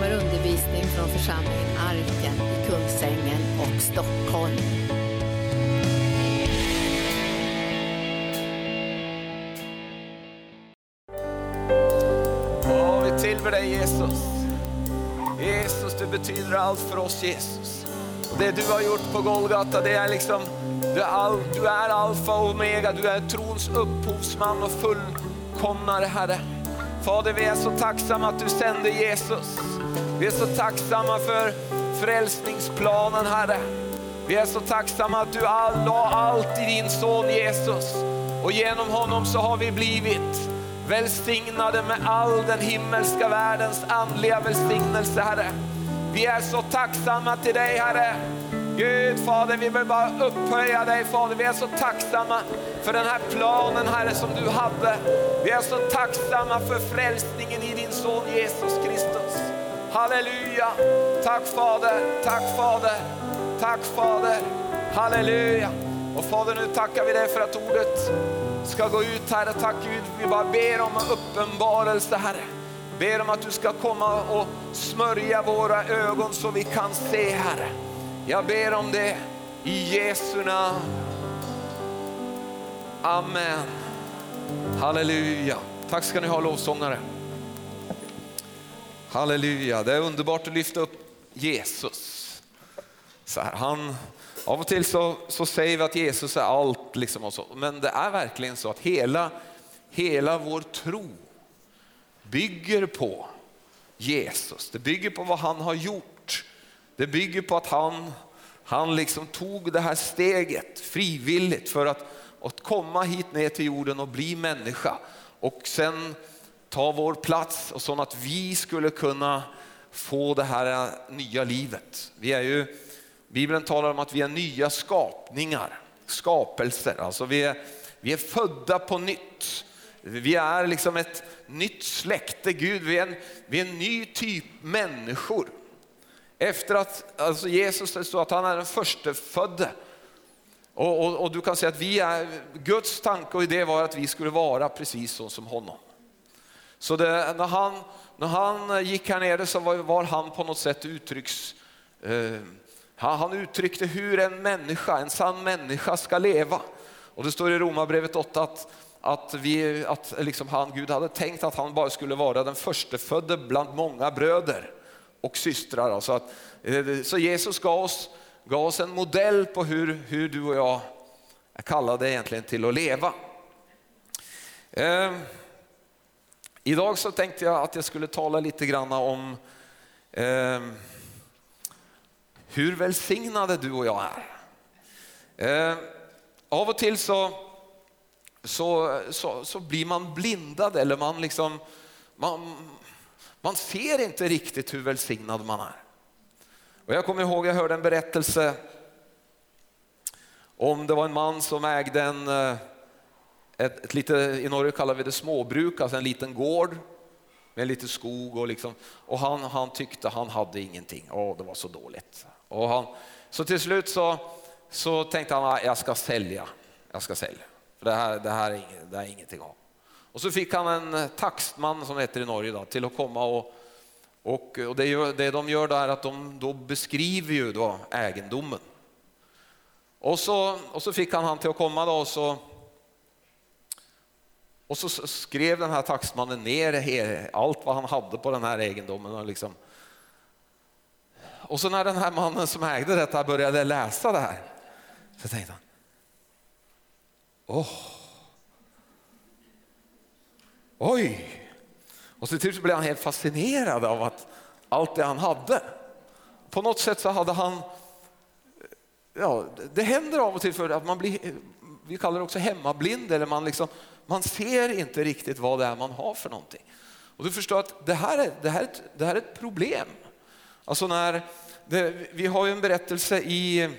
kommer undervisning från församlingen Arken i Kungsängen och Stockholm. Ja, vi tillber dig Jesus. Jesus, du betyder allt för oss Jesus. Det du har gjort på Golgata, det är liksom, du är, all, du är alfa och omega, du är trons upphovsman och fullkomnare Herre. Fader, vi är så tacksamma att du sände Jesus. Vi är så tacksamma för frälsningsplanen Herre. Vi är så tacksamma att du all, la allt i din son Jesus. Och genom honom så har vi blivit välsignade med all den himmelska världens andliga välsignelse Herre. Vi är så tacksamma till dig Herre. Gud Fader, vi vill bara upphöja dig Fader. Vi är så tacksamma för den här planen Herre som du hade. Vi är så tacksamma för frälsningen i din son Jesus Kristus. Halleluja! Tack Fader, tack Fader, tack Fader. Halleluja! Och Fader nu tackar vi dig för att ordet ska gå ut Herre. Tack Gud, vi bara ber om en uppenbarelse Herre. Ber om att du ska komma och smörja våra ögon så vi kan se Herre. Jag ber om det i Jesu namn. Amen. Halleluja. Tack ska ni ha lovsångare. Halleluja, det är underbart att lyfta upp Jesus. Så här, han, av och till så, så säger vi att Jesus är allt, liksom och så. men det är verkligen så att hela, hela vår tro bygger på Jesus. Det bygger på vad han har gjort. Det bygger på att han, han liksom tog det här steget frivilligt för att, att komma hit ner till jorden och bli människa. Och sen ta vår plats och så att vi skulle kunna få det här nya livet. Vi är ju, Bibeln talar om att vi är nya skapningar, skapelser. Alltså vi är, vi är födda på nytt. Vi är liksom ett nytt släkte, Gud, vi är en, vi är en ny typ människor. Efter att alltså Jesus det står att han är den förstefödde. Och, och, och du kan säga att vi är, Guds tanke och idé var att vi skulle vara precis så som honom. Så det, när, han, när han gick här nere så var, var han på något sätt uttrycks... Eh, han uttryckte hur en människa, en sann människa ska leva. Och det står i Romarbrevet 8 att, att, vi, att liksom han, Gud hade tänkt att han bara skulle vara den förstefödde bland många bröder och systrar. Alltså att, eh, så Jesus gav oss, gav oss en modell på hur, hur du och jag är kallade egentligen till att leva. Eh, Idag så tänkte jag att jag skulle tala lite grann om eh, hur välsignade du och jag är. Eh, av och till så, så, så, så, blir man blindad eller man, liksom, man, man ser inte riktigt hur välsignad man är. Och jag kommer ihåg, jag hörde en berättelse om det var en man som ägde en eh, ett, ett lite, i Norge kallar vi det småbruk, alltså en liten gård med lite skog och, liksom, och han, han tyckte han hade ingenting. Åh, det var så dåligt. Och han, så till slut så, så tänkte han ah, jag ska sälja. Jag ska sälja. För det här, det här, är, inget, det här är ingenting av. Och så fick han en taxman som heter i Norge då, till att komma och, och, och det, gör, det de gör då är att de då beskriver ju då egendomen. Och så, och så fick han han till att komma då och så och så skrev den här taxmannen ner allt vad han hade på den här egendomen. Och, liksom. och så när den här mannen som ägde detta började läsa det här så tänkte han, åh, oj. Och så till blev han helt fascinerad av att allt det han hade. På något sätt så hade han, ja det händer av och till för att man blir, vi kallar det också hemmablind eller man liksom man ser inte riktigt vad det är man har för någonting. Och du förstår att det här är, det här är, ett, det här är ett problem. Alltså när det, vi har ju en berättelse i,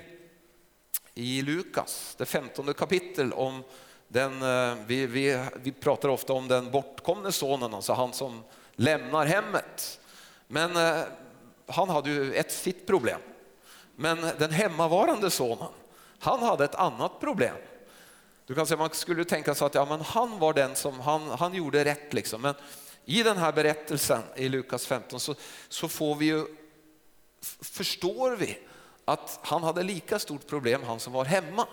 i Lukas, det femtonde kapitel om den, eh, vi, vi, vi pratar ofta om den bortkomne sonen, alltså han som lämnar hemmet. Men eh, han hade ju ett sitt problem. Men den hemmavarande sonen, han hade ett annat problem. Du kan säga man skulle tänka sig att ja, men han var den som han, han gjorde rätt. Liksom. Men i den här berättelsen i Lukas 15 så, så får vi ju, förstår vi att han hade lika stort problem han som var hemma.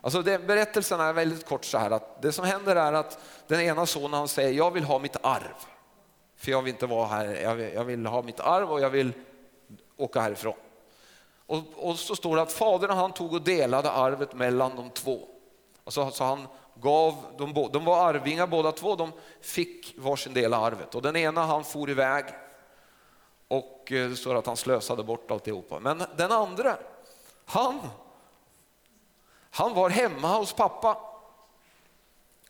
Alltså det, berättelsen är väldigt kort så här att det som händer är att den ena sonen han säger jag vill ha mitt arv. För jag vill inte vara här, jag vill, jag vill ha mitt arv och jag vill åka härifrån. Och, och, så står det att fadern han tog och delade arvet mellan de två. Alltså, så han gav, de, de var arvingar båda två, de fick varsin del av arvet. Och den ena han for iväg och eh, det står att han slösade bort alltihopa. Men den andra, han, han var hemma hos pappa.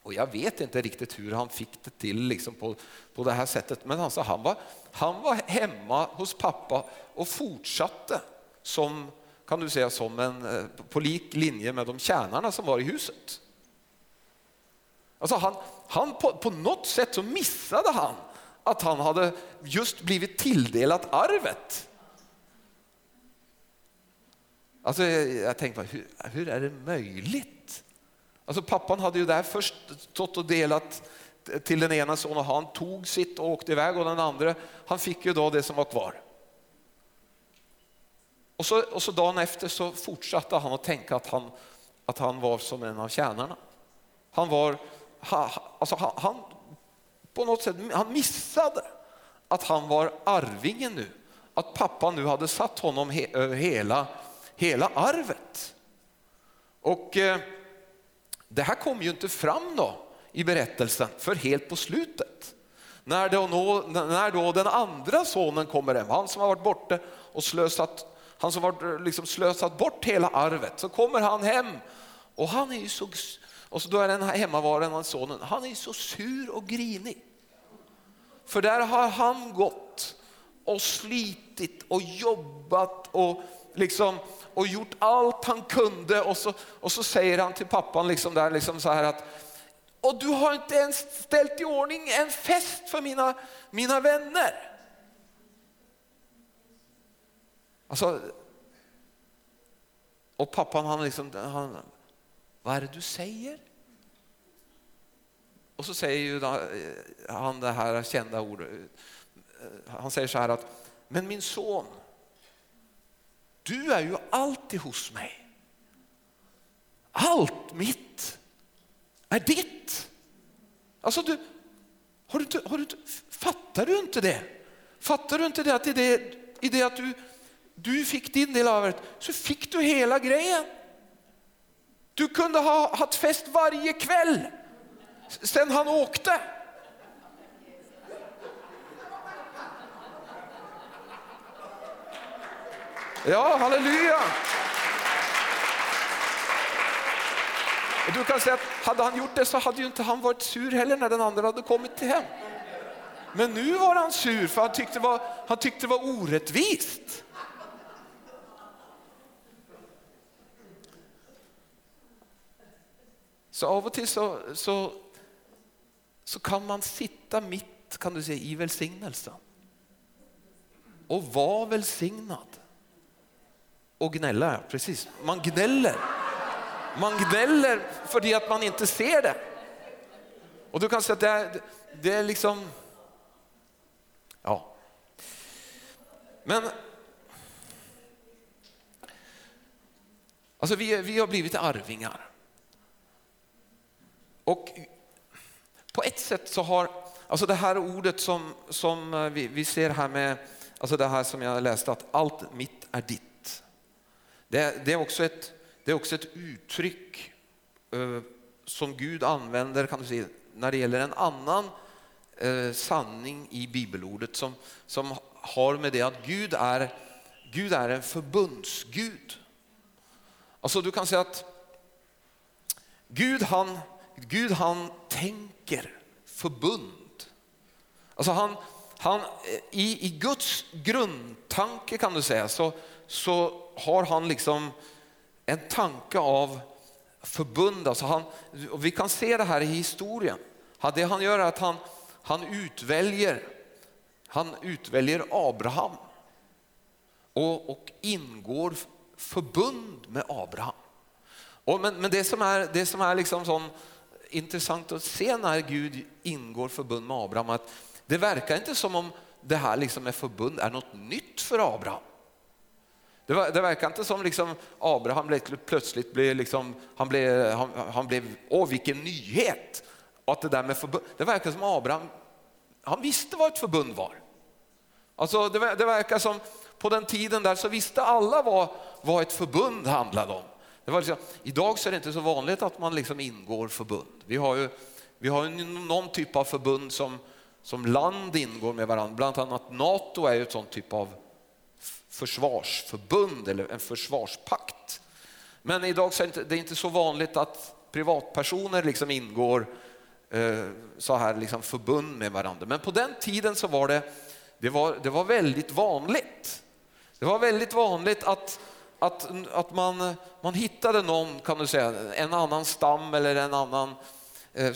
Och jag vet inte riktigt hur han fick det till liksom på, på det här sättet. Men alltså, han, var, han var hemma hos pappa och fortsatte som, kan du säga, som en, eh, på lik linje med de tjänarna som var i huset. Alltså han, han på, på något sätt så missade han att han hade just blivit tilldelat arvet. Alltså jag, jag tänkte, hur, hur är det möjligt? Alltså pappan hade ju där först stått och delat till den ena sonen och han tog sitt och åkte iväg och den andra han fick ju då det som var kvar. Och så, och så dagen efter så fortsatte han att tänka att han, att han var som en av tjänarna. Han var, alltså han, han, på något sätt, han missade att han var arvingen nu. Att pappa nu hade satt honom he, över hela, hela arvet. Och eh, det här kom ju inte fram då i berättelsen för helt på slutet. När då, när då den andra sonen kommer hem, han som har varit borta och slösat han som har eh, liksom slösat bort hela arvet, så kommer han hem och han är ju så, och så då är den här hemmavarande sonen, han är så sur och grinig. För där har han gått och slitit och jobbat och liksom och gjort allt han kunde och så, och så säger han till pappan liksom där liksom så här att och du har inte ens ställt i ordning en fest för mina, mina vänner. Alltså, och pappan han liksom, han, vad är det du säger? Och så säger ju eh, han det här kända ordet. Eh, han säger så här att, men min son, du är ju alltid hos mig. Allt mitt är ditt. Alltså du, har du, inte, har du, fattar du inte det? Fattar du inte det att i det, i det att du du fick din del av det, så fick du hela grejen. Du kunde ha haft fest varje kväll sen han åkte. Ja, halleluja! du kan säga att hade han gjort det så hade ju inte han varit sur heller när den andra hade kommit till hem. Men nu var han sur för han tyckte det var, han tyckte det var orättvist. Så av och till så, så, så kan man sitta mitt kan du säga, i välsignelsen och vara välsignad. Och gnälla, precis. Man gnäller. Man gnäller för att man inte ser det. Och du kan säga att det är, det är liksom... Ja. Men... Alltså vi, vi har blivit arvingar. Och på ett sätt så har, alltså det här ordet som, som vi, vi ser här med, alltså det här som jag läste att allt mitt är ditt. Det, det är, också ett, det är också ett uttryck eh, som Gud använder kan du säga, när det gäller en annan eh, sanning i bibelordet som, som har med det att Gud är, Gud är en förbundsgud. Alltså du kan säga att Gud han Gud han tänker förbund. Alltså han, han, eh, i, I Guds grundtanke kan du säga så, så har han liksom en tanke av förbund. Alltså han, och vi kan se det här i historien. Det han gör är att han, han, utväljer, han utväljer Abraham och, och ingår förbund med Abraham. Och men, men det som är, det som är liksom sån intressant att se när Gud ingår förbund med Abraham att det verkar inte som om det här liksom med förbund är något nytt för Abraham. Det, var, det verkar inte som liksom Abraham plötsligt blev, liksom, han blev, han, han blev, åh vilken nyhet! att det där med förbund, det verkar som Abraham, han visste vad ett förbund var. Alltså det, det verkar som på den tiden där så visste alla vad, vad ett förbund handlade om. Det var liksom, idag så är det inte så vanligt att man liksom ingår förbund. Vi har ju, vi har ju någon typ av förbund som, som land ingår med varandra. Bland annat NATO är ju ett sånt typ av försvarsförbund eller en försvarspakt. Men idag så är det inte, så vanligt att privatpersoner liksom ingår eh, så här liksom förbund med varandra. Men på den tiden så var det, det var, det var väldigt vanligt. Det var väldigt vanligt att, att, att man, man hittade någon, kan du säga, en annan stam eller en annan eh,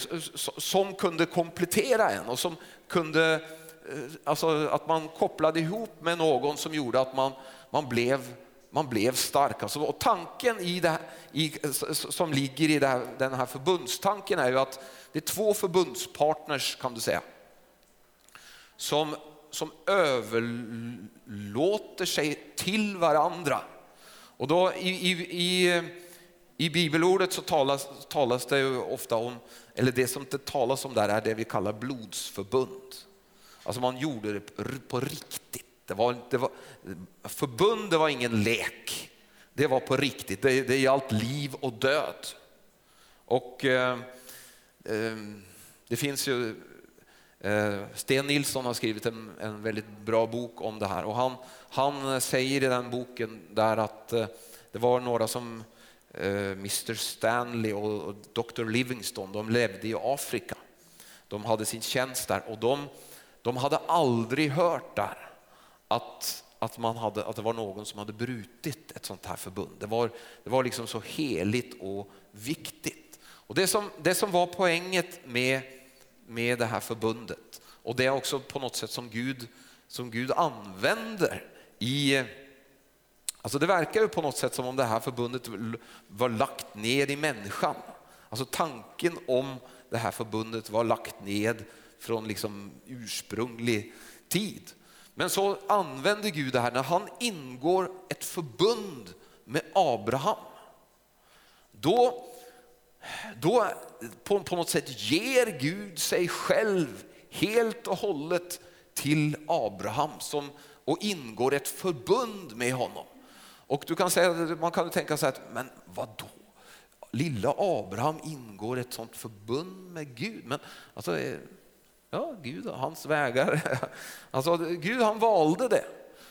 som kunde komplettera en och som kunde, Eh, alltså att man kopplade ihop med någon som gjorde att man, man blev man blev stark. Alltså, och tanken i det, i, som ligger i här, den här förbundstanken är ju att det är två förbundspartners kan du säga. Som, som överlåter sig till varandra. Och då i, i, i, i bibelordet så talas, talas det ju ofta om, eller det som det talas om där är det vi kallar blodsförbund. Alltså man gjorde det på riktigt. Det var, det var, förbundet var ingen lek. Det var på riktigt. Det, det gällt liv och död. Och eh, eh, det finns ju eh, Sten Nilsson har skrivit en, en, väldigt bra bok om det här och han, han säger i den boken där att eh, det var några som eh, Mr Stanley och, och Dr Livingstone, de levde i Afrika. De hade sin tjänst där och de, de hade aldrig hört där att, att, man hade, att det var någon som hade brutit ett sånt här förbund. Det var, det var liksom så heligt och viktigt. Och det, som, det som var poänget med, med det här förbundet och det är också på något sätt som Gud, som Gud använder i Alltså det verkar ju på något sätt som om det här förbundet var lagt ner i människan. Alltså tanken om det här förbundet var lagt ned från liksom ursprunglig tid. Men så använder Gud det här när han ingår ett förbund med Abraham. Då, då på, på något sätt ger Gud sig själv helt och hållet till Abraham som, och ingår ett förbund med honom. Och du kan säga, man kan tänka sig att, men vadå? Lilla Abraham ingår ett sånt förbund med Gud. Men alltså, eh, Ja, Gud och hans vägar. Alltså, Gud han valde det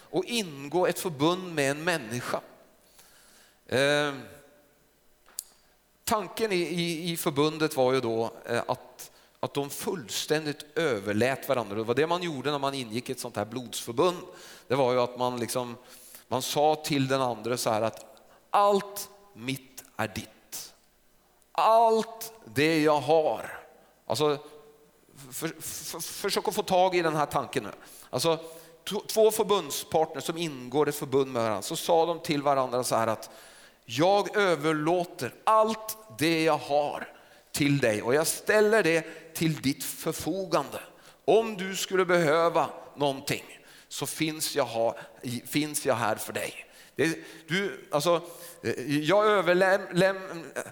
och ingå ett förbund med en människa. Eh, tanken i, i, i, förbundet var ju då eh, att, att de fullständigt överlät varandra. Det var det man gjorde när man ingick ett sånt här blodsförbund. Det var ju att man, liksom, man sa till den andra så här att allt mitt är ditt. Allt det jag har. Alltså för, för, försök att få tag i den här tanken nu. Alltså, två förbundspartners som ingår i förbund med varandra, så sa de till varandra så här att jag överlåter allt det jag har till dig och jag ställer det till ditt förfogande. Om du skulle behöva någonting så finns jag, ha, finns jag här för dig. Det, du, alltså, eh, jag, överläm,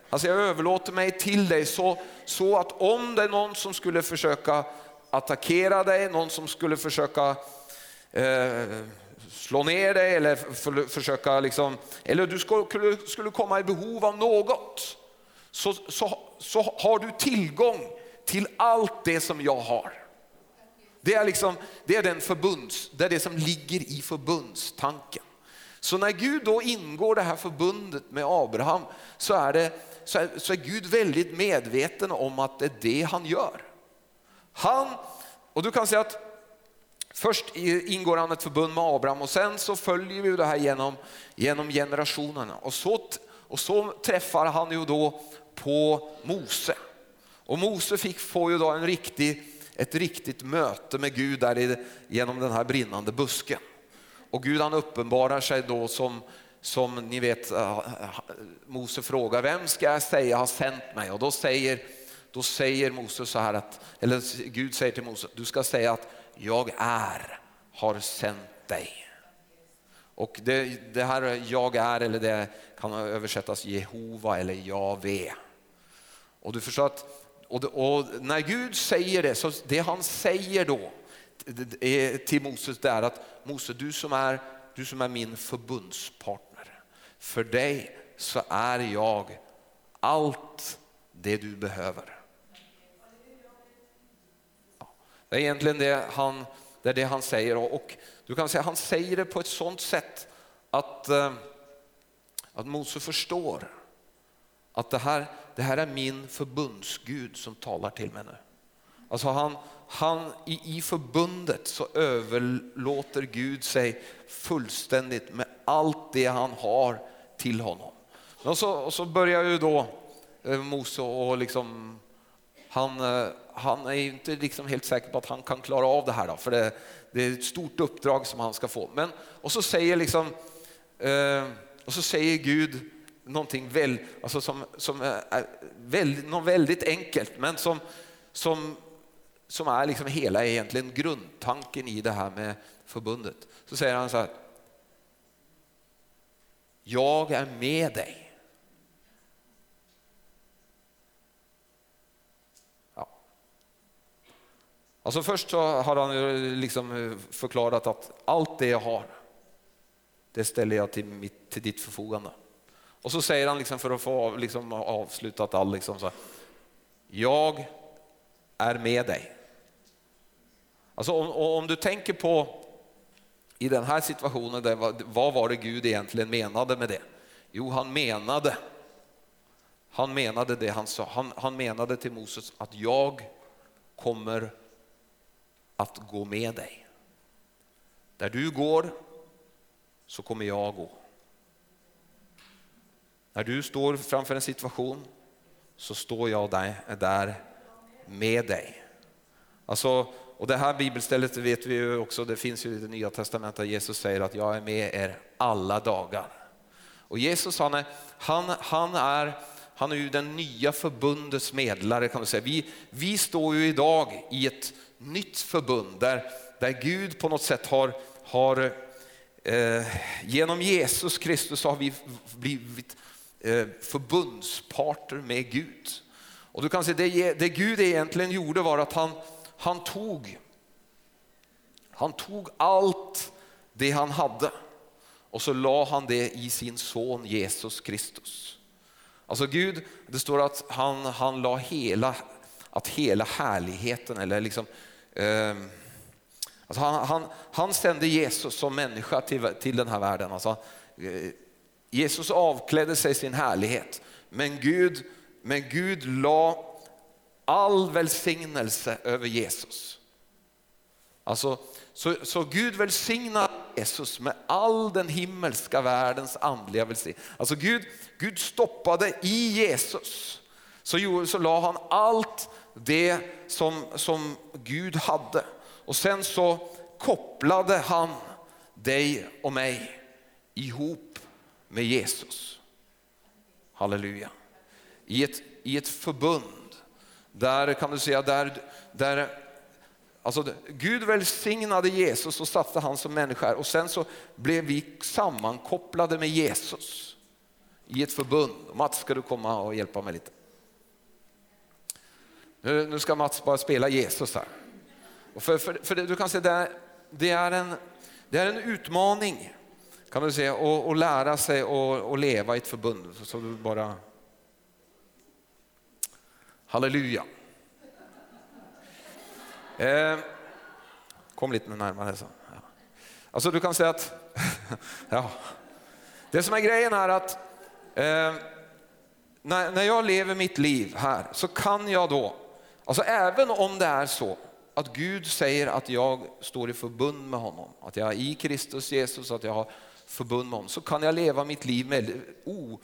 alltså jag överlåter mig till dig så, så att om det är någon som skulle försöka attackera dig, någon som skulle försöka eh, slå ner dig eller för, försöka liksom, eller du skulle, skulle komma i behov av något, så, så, så har du tillgång till allt det som jag har. Det är, liksom, det är, den förbunds, det är det som ligger i förbundstanken. Så när Gud då ingår det här förbundet med Abraham så är, det, så är, så är Gud väldigt medveten om att det är det han gör. Han, och du kan säga att först ingår han ett förbund med Abraham och sen så följer vi det här genom, genom generationerna. Och så, och så träffar han ju då på Mose. Och Mose fick, får ju då en riktig, ett riktigt möte med Gud där i, genom den här brinnande busken. Och Gud han uppenbarar sig då som, som ni vet, eh, Mose frågar, vem ska jag säga har sänt mig? Och då säger, då säger Mose så här att, eller Gud säger till Mose, du ska säga att jag är har sänt dig. Och det, det här jag är, eller det kan översättas Jehova eller Jave. Och du förstår att och, och när Gud säger det, så det han säger då till Moses det är att Mose, du som är, du som är min förbundspartner, för dig så är jag allt det du behöver. Det är egentligen det han, det är det han säger och du kan säga han säger det på ett sådant sätt att, eh, att Mose förstår att det här, det här är min förbundsgud som talar till mig nu. Alltså han, han, i, I förbundet så överlåter Gud sig fullständigt med allt det han har till honom. Och så, och så börjar ju då eh, Mose och liksom, han, eh, han är inte liksom helt säker på att han kan klara av det här, då, för det, det är ett stort uppdrag som han ska få. Men, och, så säger liksom, eh, och så säger Gud någonting väl, alltså som, som är väldigt, något väldigt enkelt, men som, som, som är liksom hela egentligen grundtanken i det här med förbundet. Så säger han så här. Jag är med dig. Ja. Alltså först så har han liksom förklarat att allt det jag har, det ställer jag till, mitt, till ditt förfogande. Och så säger han liksom för att få liksom avslutat all liksom så här, jag är med dig. Alltså om, om, du tänker på i den här situationen, där, vad var det Gud egentligen menade med det? Jo, han menade, han menade det han sa. Han, han menade till Moses att jag kommer att gå med dig. Där du går så kommer jag gå. När du står framför en situation så står jag där, med dig. Alltså, och det här bibelstället vet vi ju också, det finns ju i det nya testamentet, där Jesus säger att jag är med er alla dagar. Och Jesus han är, han, han är, han är ju den nya förbundets medlare kan man säga. Vi, vi står ju idag i ett nytt förbund där, där Gud på något sätt har, har eh, genom Jesus Kristus har vi blivit Eh, förbundsparter med Gud. Och du kan se det, det Gud egentligen gjorde var att han, han, tog, han tog allt det han hade och så la han det i sin son Jesus Kristus. Alltså Gud, det står att han, han la hela, att hela härligheten eller liksom eh, alltså han, han, han sände Jesus som människa till, till den här världen. Alltså, eh, Jesus avklädde sig sin härlighet, men Gud, men Gud la all välsignelse över Jesus. Alltså, så, så Gud välsignar Jesus med all den himmelska världens andliga välsignelse. Alltså Gud, Gud stoppade i Jesus, så, så la han allt det som, som Gud hade. Och sen så kopplade han dig och mig ihop med Jesus. Halleluja. I ett, i ett förbund där kan du säga där, där alltså, Gud välsignade Jesus och satte han som människa och sen så blev vi sammankopplade med Jesus i ett förbund. Mats ska du komma och hjälpa mig lite. Nu, nu ska Mats bara spela Jesus här. Och för, för, för det, du kan se, det, det, är en, det är en utmaning kan du säga, att lära sig att leva i ett förbund. Så du bara... Halleluja. Eh, kom lite närmare. Så. Ja. Alltså du kan säga att, ja. det som är grejen är att eh, när, när jag lever mitt liv här så kan jag då, alltså även om det är så att Gud säger att jag står i förbund med honom, att jag är i Kristus Jesus, att jag har förbund med honom så kan jag leva mitt liv med o,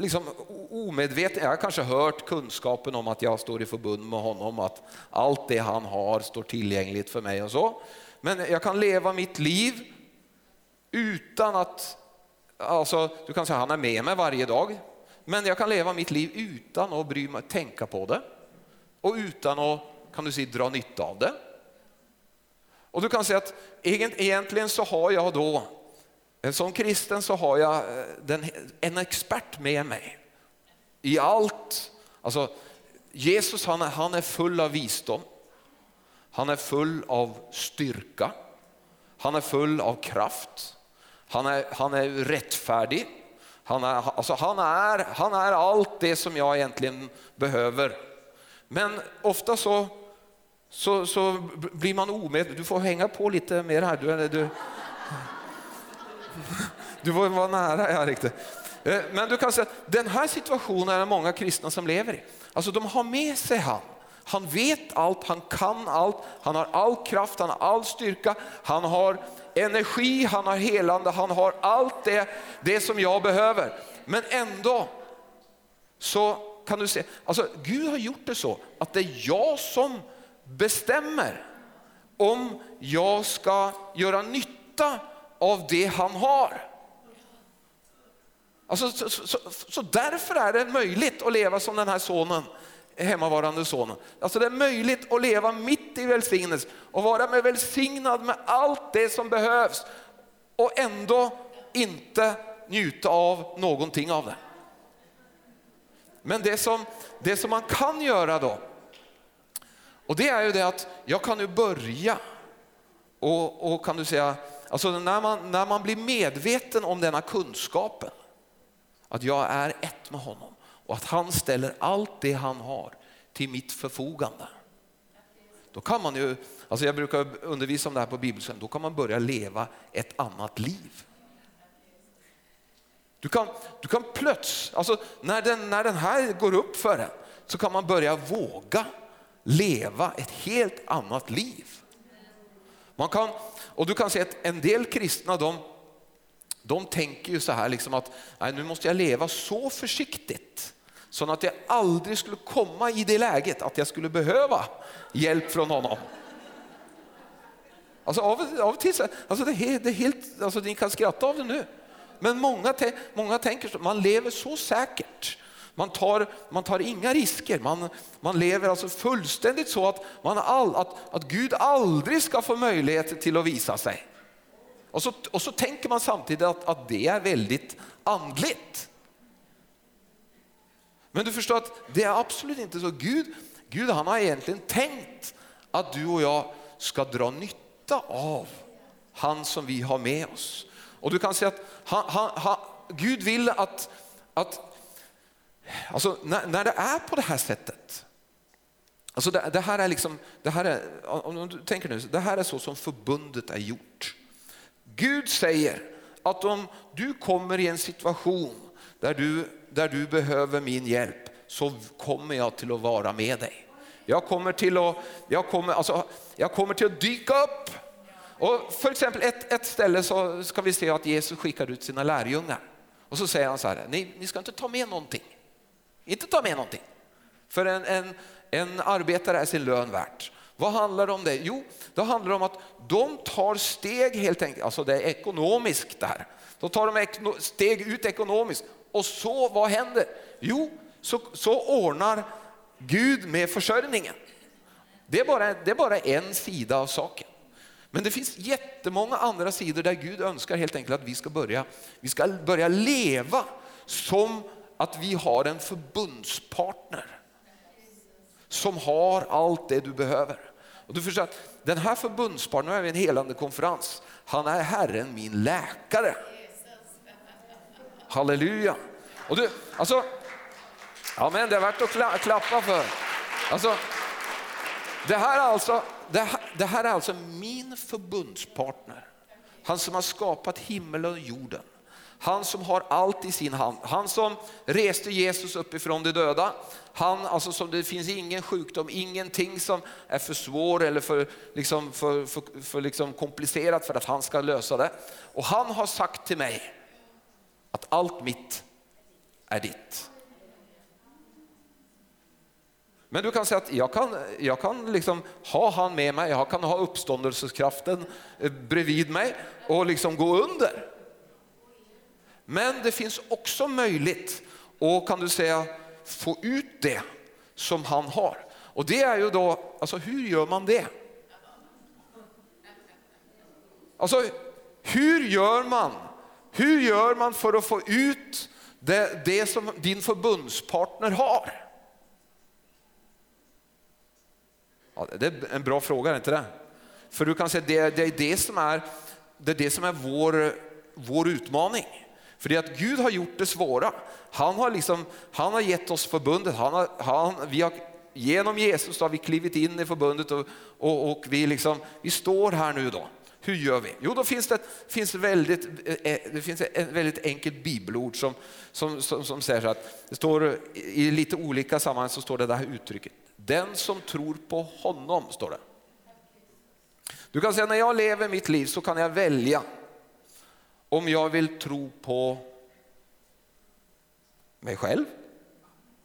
liksom, omedveten. Jag har kanske hört kunskapen om att jag står i förbund med honom, att allt det han har står tillgängligt för mig och så. Men jag kan leva mitt liv utan att, alltså du kan säga han är med mig varje dag, men jag kan leva mitt liv utan att bry mig, tänka på det och utan att kan du säga, dra nytta av det. Och du kan säga att egentligen så har jag då, som kristen så har jag eh, den, en expert med mig i allt. Alltså, Jesus han är, han är full av visdom, han är full av styrka, han är full av kraft, han är, han är rättfärdig, han är, alltså han, är, han är allt det som jag egentligen behöver. Men ofta så, så, så blir man omedveten. Du får hänga på lite mer här. Du, du, du får vara nära. Ja, riktigt. Eh, men du kan säga den här situationen är det många kristna som lever i. Alltså de har med sig han. Han vet allt, han kan allt, han har all kraft, han har all styrka, han har energi, han har helande, han har allt det, det som jag behöver. Men ändå så kan du se, alltså Gud har gjort det så att det är jag som bestämmer om jag ska göra nytta av det han har. Alltså, så, så, så, därför är det möjligt att leva som den här sonen hemmavarande sonen. Alltså det är möjligt att leva mitt i välsignelse och vara med välsignad med allt det som behövs och ändå inte njuta av någonting av det. Men det som, det som man kan göra då, och det är ju det att jag kan ju börja och, och kan du säga, alltså när man, när man blir medveten om denna kunskapen, att jag är ett med honom och att han ställer allt det han har till mitt förfogande. Då kan man ju, alltså jag brukar undervisa om det här på bibelsen, då kan man börja leva ett annat liv. Du kan, du kan plötsligt, alltså när den, när den här går upp för en så kan man börja våga leva ett helt annat liv. Man kan, och du kan se att en del kristna de, de tänker ju så här liksom att nej, nu måste jag leva så försiktigt så att jag aldrig skulle komma i det läget att jag skulle behöva hjälp från honom. Alltså av, av till, alltså det, är, det är helt, alltså ni kan skratta av det nu. Men många, många tänker så, man lever så säkert. Man tar, man tar inga risker, man, man lever alltså fullständigt så att, man all, att, att Gud aldrig ska få möjlighet till att visa sig. Och så, och så tänker man samtidigt att, att det är väldigt andligt. Men du förstår att det är absolut inte så. Gud, Gud han har egentligen tänkt att du och jag ska dra nytta av han som vi har med oss. Och du kan säga att han, han, han, Gud vill att, att alltså när, när det är på det här sättet, alltså det, det här är liksom, det här är, om du tänker nu, det här är så som förbundet är gjort. Gud säger att om du kommer i en situation där du, där du behöver min hjälp så kommer jag till att vara med dig. Jag kommer till att, jag kommer, alltså, jag kommer till att dyka upp och för exempel ett, ett ställe så ska vi se att Jesus skickar ut sina lärjungar. Och så säger han så här, ni, ni ska inte ta med någonting. Inte ta med någonting. För en, en, en arbetare är sin lön värt. Vad handlar det om det? Jo, det handlar om att de tar steg helt enkelt, alltså det är ekonomiskt där. Då tar de steg ut ekonomiskt och så vad händer? Jo, så, så ordnar Gud med försörjningen. Det är, bara, det är bara en sida av saken. Men det finns jättemånga andra sidor där Gud önskar helt enkelt att vi ska börja, vi ska börja leva som att vi har en förbundspartner som har allt det du behöver. Och du förstår att den här förbundspartnern, nu är vi en helande konferens, han är Herren min läkare. Halleluja. Och du, alltså, amen, det är värt att klappa för. Alltså, det här är alltså det här, det här är alltså min förbundspartner. Han som har skapat himmelen och jorden. Han som har allt i sin hand. Han som reste Jesus uppifrån de döda. Han alltså som det finns ingen sjukdom, ingenting som är för svår eller för, liksom, för, för, för liksom komplicerat för att han ska lösa det. Och han har sagt till mig att allt mitt är ditt. Men du kan säga att jag kan, jag kan liksom ha han med mig, jag kan ha uppståndelseskraften eh, bredvid mig och liksom gå under. Men det finns också möjligt att kan du säga få ut det som han har. Och det är ju då, alltså hur gör man det? Alltså, hur gör man? Hur gör man för att få ut det, det som din förbundspartner har? Ja, det är en bra fråga, är inte det? För du kan säga det, det är det som är, det är, det som är vår, vår utmaning. För det är att Gud har gjort det svåra. Han har, liksom, han har gett oss förbundet. Han har, han, vi har, genom Jesus har vi klivit in i förbundet och, och, och vi, liksom, vi står här nu då. Hur gör vi? Jo, då finns det, finns väldigt, eh, eh, det finns ett väldigt enkelt bibelord som, som, som, som säger så att det står i lite olika sammanhang så står det det här uttrycket. Den som tror på honom, står det. Du kan säga när jag lever mitt liv så kan jag välja om jag vill tro på mig själv,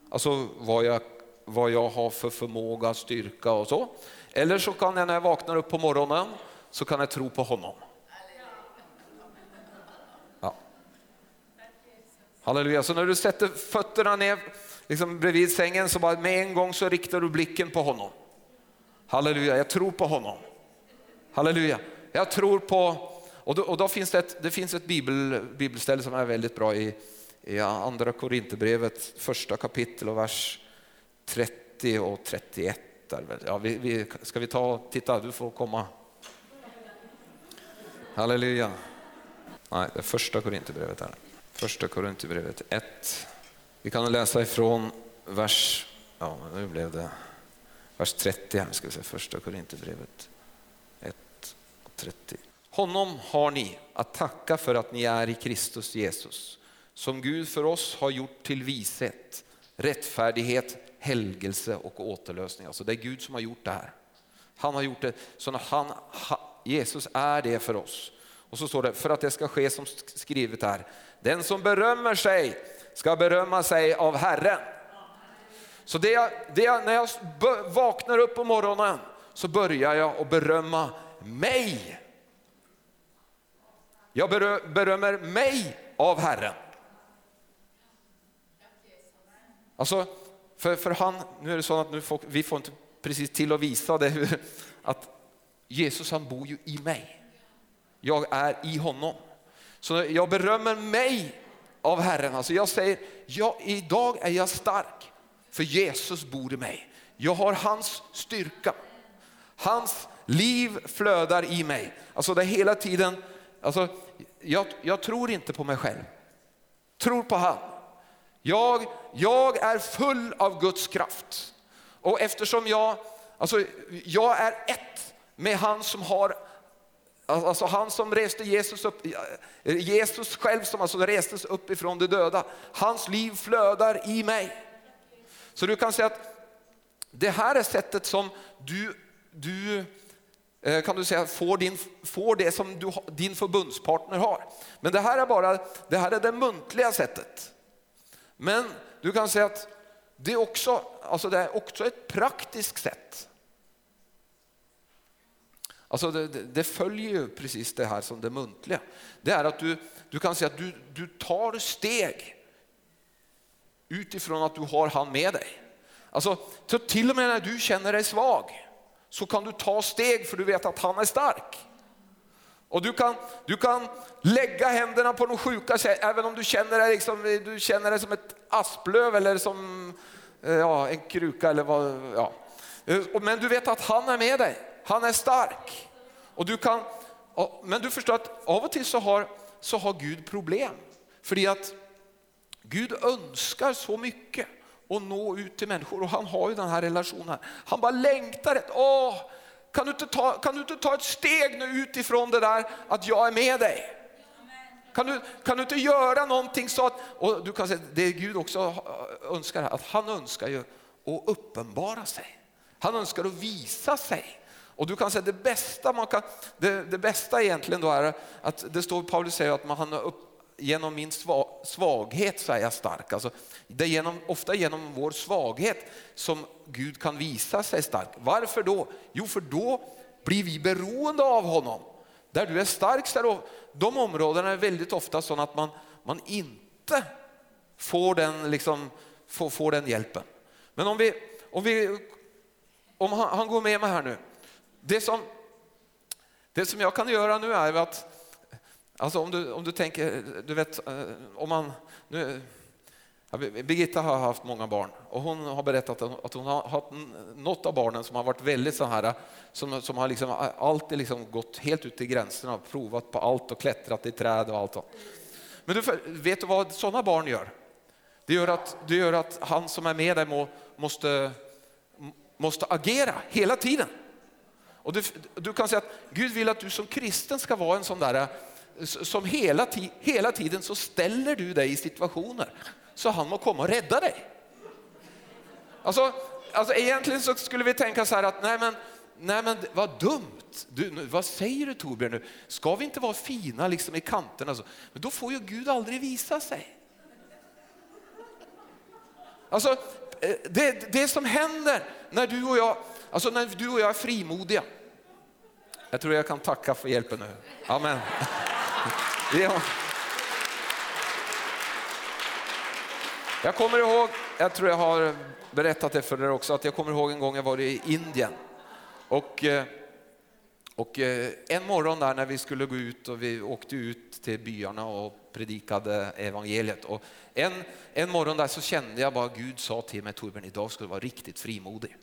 alltså vad jag, vad jag har för förmåga, styrka och så. Eller så kan jag när jag vaknar upp på morgonen så kan jag tro på honom. Ja. Halleluja, så när du sätter fötterna ner liksom bredvid sängen så bara med en gång så riktar du blicken på honom. Halleluja, jag tror på honom. Halleluja, jag tror på, och då, och då finns det ett, det finns ett bibel, bibelställe som är väldigt bra i, i andra Korinthierbrevet, första kapitel och vers 30 och 31. Ja, vi, vi, ska vi ta, titta du får komma. Halleluja. Nej, det är första Korinthierbrevet. Första Korinthierbrevet 1. Vi kan läsa ifrån vers, ja nu blev det vers 30 här, ska vi säga, första Korinthierbrevet 1 och 30. Honom har ni att tacka för att ni är i Kristus Jesus, som Gud för oss har gjort till vishet, rättfärdighet, helgelse och återlösning. Alltså det är Gud som har gjort det här. Han har gjort det så när han, Jesus är det för oss. Och så står det, för att det ska ske som skrivet här, den som berömmer sig ska berömma sig av Herren. Så det jag, det jag, när jag vaknar upp på morgonen så börjar jag att berömma mig. Jag berömmer mig av Herren. Alltså, för, för han, nu är det så att nu får, vi får inte precis till att visa det, att Jesus han bor ju i mig. Jag är i honom. Så jag berömmer mig av Herren. Alltså jag säger, ja, idag är jag stark för Jesus bor i mig. Jag har hans styrka. Hans liv flödar i mig. Alltså det är hela tiden, alltså, jag, jag tror inte på mig själv. Tror på han. Jag, jag är full av Guds kraft. Och eftersom jag, alltså, jag är ett med han som har Alltså han som reste Jesus upp, Jesus själv som alltså restes upp ifrån de döda, hans liv flödar i mig. Så du kan säga att det här är sättet som du, du Eh, kan du säga, får, din, får det som du, din förbundspartner har. Men det här är bara det, här är det muntliga sättet. Men du kan säga att det är också, alltså det är också ett praktiskt sätt. Alltså det, det, följer ju precis det här som det muntliga. Det är att du, du kan säga att du, du tar steg utifrån att du har han med dig. Alltså, till och med när du känner dig svag så kan du ta steg för du vet att han är stark. Och du kan, du kan lägga händerna på de sjuka även om du känner dig, liksom, du känner dig som ett asplöv eller som eh, ja, en kruka. Eller vad, ja. Eh, men du vet att han är med dig. Han är stark. Och du kan, men du förstår att av och till så har, så har Gud problem. För att Gud önskar så mycket och nå ut till människor och han har ju den här relationen. Han bara längtar ett, åh, kan du, inte ta, kan du inte ta ett steg nu utifrån det där att jag är med dig? Kan du, kan du inte göra någonting så att, och du kan säga det Gud också önskar, att han önskar ju att uppenbara sig. Han önskar att visa sig. Och du kan säga det bästa, man kan, det, det bästa egentligen då är att det står Paulus säger att man upp, genom min svaghet så är jag stark. Alltså, det är genom, ofta genom vår svaghet som Gud kan visa sig stark. Varför då? Jo, för då blir vi beroende av honom. Där du är stark, där de områdena är väldigt ofta sådana att man, man inte får den, liksom, får, får den hjälpen. Men om, vi, om, vi, om han, han går med mig här nu. Det som, Det som jag kan göra nu är att, alltså om du, om du tänker, du vet, eh, om man, nu, Birgitta har haft många barn och hon har berättat att hon har haft något av barnen som har varit väldigt så här, som, som har liksom alltid liksom gått helt ut till gränserna och provat på allt och klättrat i träd och allt. Men du, vet du vad sådana barn gör? Det gör att, det gör att han som är med dig må, måste, måste agera hela tiden. Och du, du, kan säga att Gud vill att du som kristen ska vara en sån där som hela, hela tiden så ställer du dig i situationer så han må komma och rädda dig. Alltså, alltså egentligen så skulle vi tänka så här att nej men, nej men vad dumt. Du, nu, vad säger du Torbjörn nu? Ska vi inte vara fina liksom i kanterna? Så? Men då får ju Gud aldrig visa sig. Alltså eh, det, det som händer när du och jag, alltså när du och jag är frimodiga. Jag tror jag kan tacka för hjälpen nu. Amen. Ja. Jag kommer ihåg, jag tror jag har berättat det för er också, att jag kommer ihåg en gång jag var i Indien. Och, eh, och eh, en morgon där när vi skulle gå ut och vi åkte ut till byarna och predikade evangeliet. Och en, en morgon där så kände jag bara Gud sa till mig, Torbjörn idag ska du vara riktigt frimodig.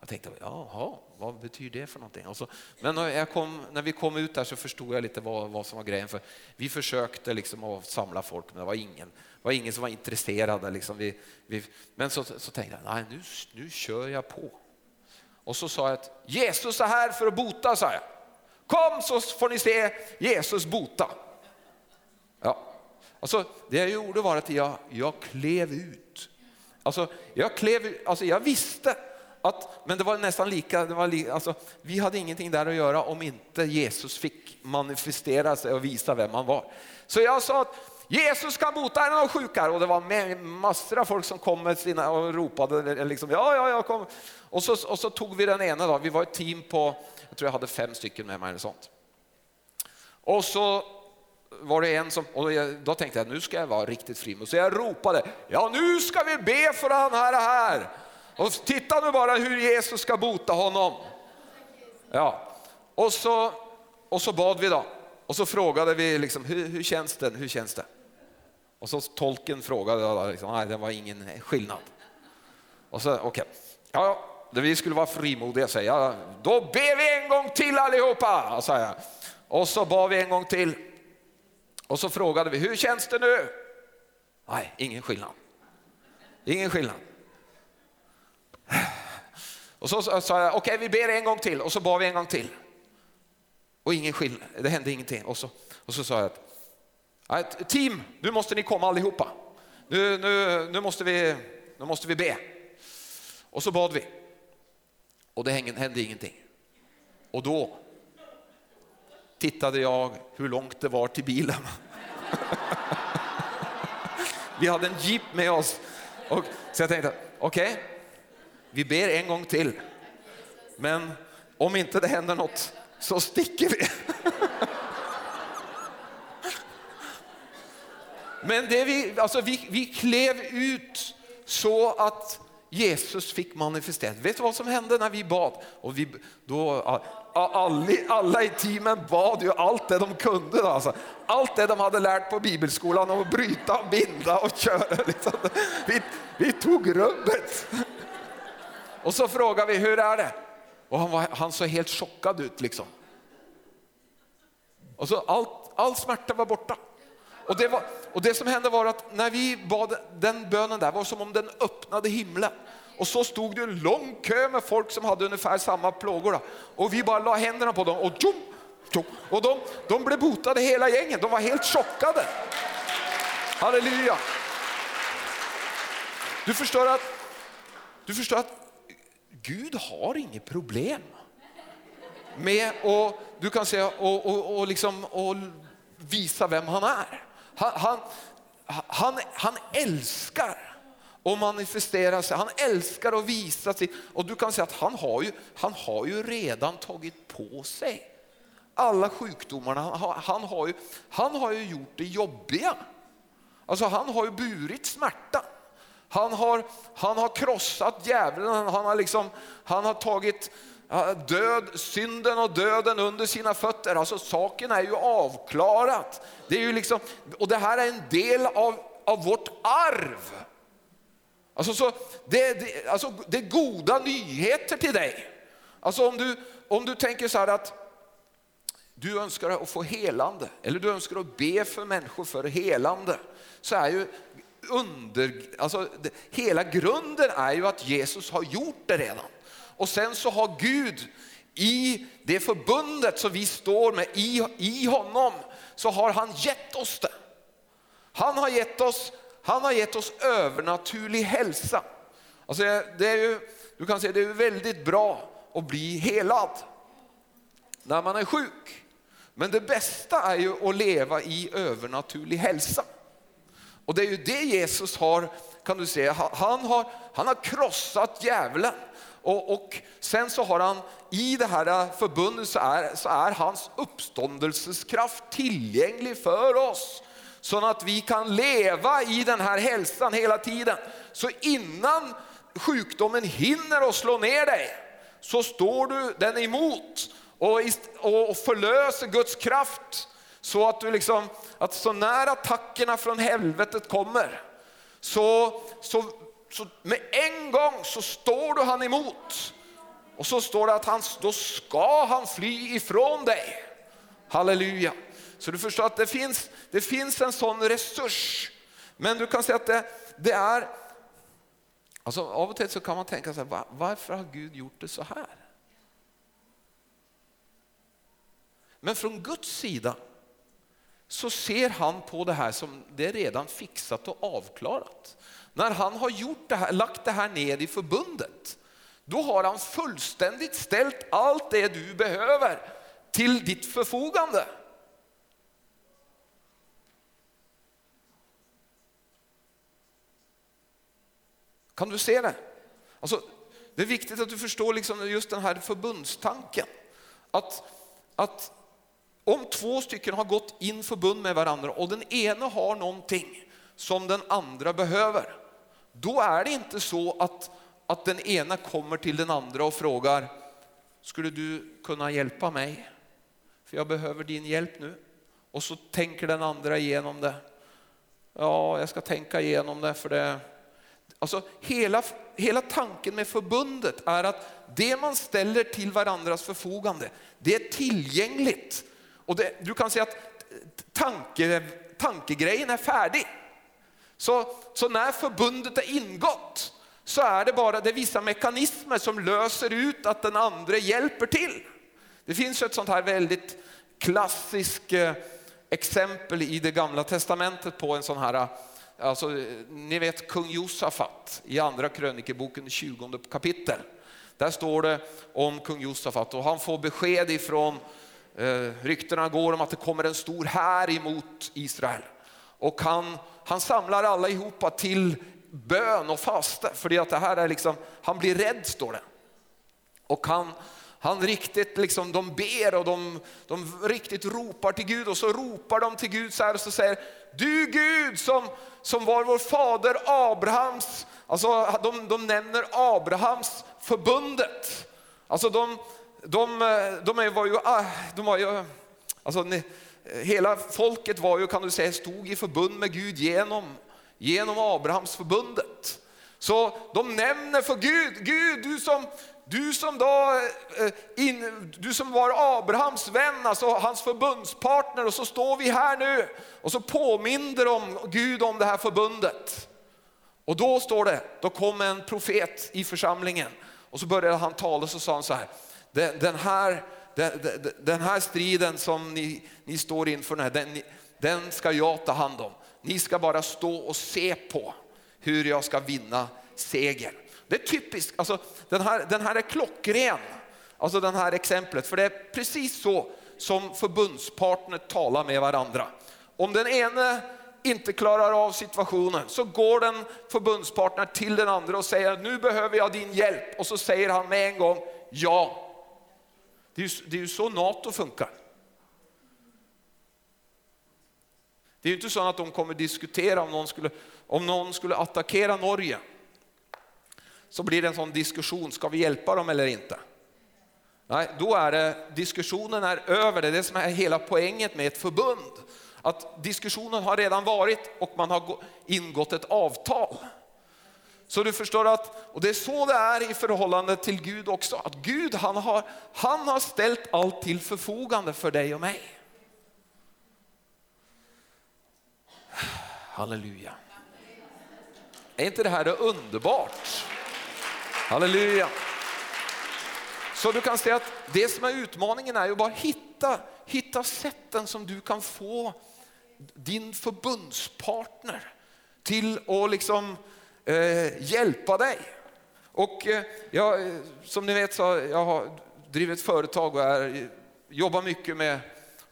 Jag tänkte, jaha, vad betyder det för någonting? Så, men när, kom, när, vi kom ut där så förstod jag lite vad, vad som var grejen. För vi försökte liksom att samla folk, men det var ingen, var ingen som var intresserad. Liksom. Vi, vi, men så, så tänkte jag, nej nu, nu kör jag på. Och så sa jag att Jesus är här för att bota, sa jag. Kom så får ni se Jesus bota. Ja. Alltså, det jag gjorde var att jag, jag klev ut. Alltså, jag, klev, alltså, jag visste att, men det var nästan lika, det var li, alltså, vi hade ingenting där att göra om inte Jesus fick manifestera sig och visa vem han var. Så jag sa att Jesus kan bota, en av sjuka? Och det var massor av folk som kom med sina och ropade liksom, ja, ja, jag kom. Och så, och så tog vi den ena då, vi var ett team på, jag tror jag hade fem stycken med mig eller sånt. Och så var det en som, och då tänkte jag nu ska jag vara riktigt frimodig. Så jag ropade, ja nu ska vi be för han här, här. Och titta nu bara hur Jesus ska bota honom. Ja, och så, och så bad vi då. Och så frågade vi liksom, hur, hur känns det? Hur känns det? Och så tolken frågade, liksom, nej det var ingen skillnad. Och så, okej, okay. ja, vi skulle vara frimodiga säger jag, då ber vi en gång till allihopa, sa jag. Och så bad vi en gång till. Och så frågade vi, hur känns det nu? Nej, ingen skillnad. Ingen skillnad. Och så sa jag, okej okay, vi ber en gång till och så bad vi en gång till. Och ingen skillnad, det hände ingenting. Och så, och så sa jag att, team, nu måste ni komma allihopa. Nu, nu, nu, måste vi, nu måste vi be. Och så bad vi. Och det hände ingenting. Och då tittade jag hur långt det var till bilen. vi hade en jeep med oss. Och, så jag tänkte, okej, okay, vi ber en gång till. Men om inte det händer något så sticker vi. Men det vi, alltså vi, vi klev ut så att Jesus fick manifesterat. Vet du vad som hände när vi bad? Och vi, då, alla, alla i teamen bad ju allt det de kunde. Då, alltså. Allt det de hade lärt på bibelskolan om att bryta, binda och köra. Liksom. Vi, vi tog rubbet. Och så frågade vi, hur är det? Och han, var, han såg helt chockad ut. liksom. Och så allt, all smärta var borta. Och det, var, och det som hände var att när vi bad den bönen där var som om den öppnade himlen. Och så stod det en lång kö med folk som hade ungefär samma plågor. Då. Och vi bara la händerna på dem och tjum, tjum, Och de, de blev botade hela gängen, de var helt chockade. Halleluja! Du förstår att, du förstår att Gud har inget problem med att, du kan säga, och, och, och, liksom, och visa vem han är. Han, han, han, han älskar att manifestera sig, han älskar att visa sig. Och du kan säga att han har ju, han har ju redan tagit på sig alla sjukdomarna. Han, han, har ju, han har ju gjort det jobbiga. Alltså han har ju burit smärta. Han har, han har krossat djävulen, han har, liksom, han har tagit död, synden och döden under sina fötter. Alltså saken är ju avklarat. Det är ju liksom, och det här är en del av, av vårt arv. Alltså, så, det, det, alltså, det är goda nyheter till dig. Alltså om du, om du tänker så här att du önskar att få helande eller du önskar att be för människor för helande så är ju under, alltså, det, hela grunden är ju att Jesus har gjort det redan. Och sen så har Gud i det förbundet som vi står med i, i honom så har han gett oss det. Han har gett oss, han har gett oss övernaturlig hälsa. Alltså det är ju, du kan säga det är väldigt bra att bli helad när man är sjuk. Men det bästa är ju att leva i övernaturlig hälsa. Och det är ju det Jesus har, kan du säga, han har, han har krossat djävulen. Och, och, sen så har han i det här förbundet så är, så är hans uppståndelseskraft tillgänglig för oss. Så att vi kan leva i den här hälsan hela tiden. Så innan sjukdomen hinner att slå ner dig så står du den emot och, och förlöser Guds kraft så att du liksom, att så när attackerna från helvetet kommer så, så, så med en gång så står du han emot. Och så står det att han, då ska han fly ifrån dig. Halleluja. Så du förstår att det finns, det finns en sån resurs. Men du kan säga att det, det är, alltså av och till så kan man tänka sig var, varför har Gud gjort det så här? Men från Guds sida så ser han på det här som det är redan fixat och avklarat. När han har gjort det här, lagt det här ned i förbundet, då har han fullständigt ställt allt det du behöver till ditt förfogande. Kan du se det? Alltså, det är viktigt att du förstår liksom just den här förbundstanken. Att, att om två stycken har gått in förbund med varandra och den ena har någonting som den andra behöver, då är det inte så att, att den ena kommer till den andra och frågar, skulle du kunna hjälpa mig? För jag behöver din hjälp nu. Och så tänker den andra igenom det. Ja, jag ska tänka igenom det för det. Alltså hela, hela tanken med förbundet är att det man ställer till varandras förfogande, det är tillgängligt och det, du kan säga att tanke, tankegrejen är färdig. Så, så när förbundet är ingått så är det bara det vissa mekanismer som löser ut att den andra hjälper till. Det finns ett sånt här väldigt klassiskt eh, exempel i det gamla testamentet på en sån här, eh, alltså, ni vet kung Josafat i andra krönikeboken 20 kapitel. Där står det om kung Josafat och han får besked ifrån Eh, ryktena går om att det kommer en stor här emot Israel. Och han, han samlar alla ihop till bön och fasta, för att det här är liksom, han blir rädd står det. Och han, han riktigt liksom, de ber och de, de riktigt ropar till Gud och så ropar de till Gud så här och så säger du Gud som, som var vår fader Abrahams, alltså de, de nämner Abrahams förbundet. Alltså de, de, eh, de var ju, ah, de var ju alltså, eh, hela folket var ju, kan du säga, stod i förbund med Gud genom, genom Abrahams förbundet. Så de nämner för Gud, Gud du som, du som, då, eh, in, du som var Abrahams vän, alltså hans förbundspartner och så står vi här nu och så påminner de Gud om det här förbundet. Och då står det, då kom en profet i församlingen och så började han tala och så sa han så här, den här, den här striden som ni, ni står inför, den, den ska jag ta hand om. Ni ska bara stå och se på hur jag ska vinna seger. Det är typiskt, alltså, den, här, den här är klockren, alltså den här exemplet, för det är precis så som förbundspartner talar med varandra. Om den ene inte klarar av situationen så går den förbundspartner till den andra och säger nu behöver jag din hjälp och så säger han med en gång ja. Det är, ju, det är ju så NATO funkar. Det är ju inte så att de kommer diskutera om någon skulle, om någon skulle attackera Norge. Så blir det en sån diskussion, ska vi hjälpa dem eller inte? Nej, då är det diskussionen är över. Det är det som är hela poängen med ett förbund. Att diskussionen har redan varit och man har ingått ett avtal. Så du förstår att, och det är så det är i förhållande till Gud också, att Gud han har, han har ställt allt till förfogande för dig och mig. Halleluja. Är inte det här det underbart? Halleluja. Så du kan säga att det som är utmaningen är ju bara hitta, hitta sätten som du kan få din förbundspartner till att liksom, eh, hjälpa dig. Och eh, jag, eh, som ni vet så har jag drivit företag och är, jobbar mycket med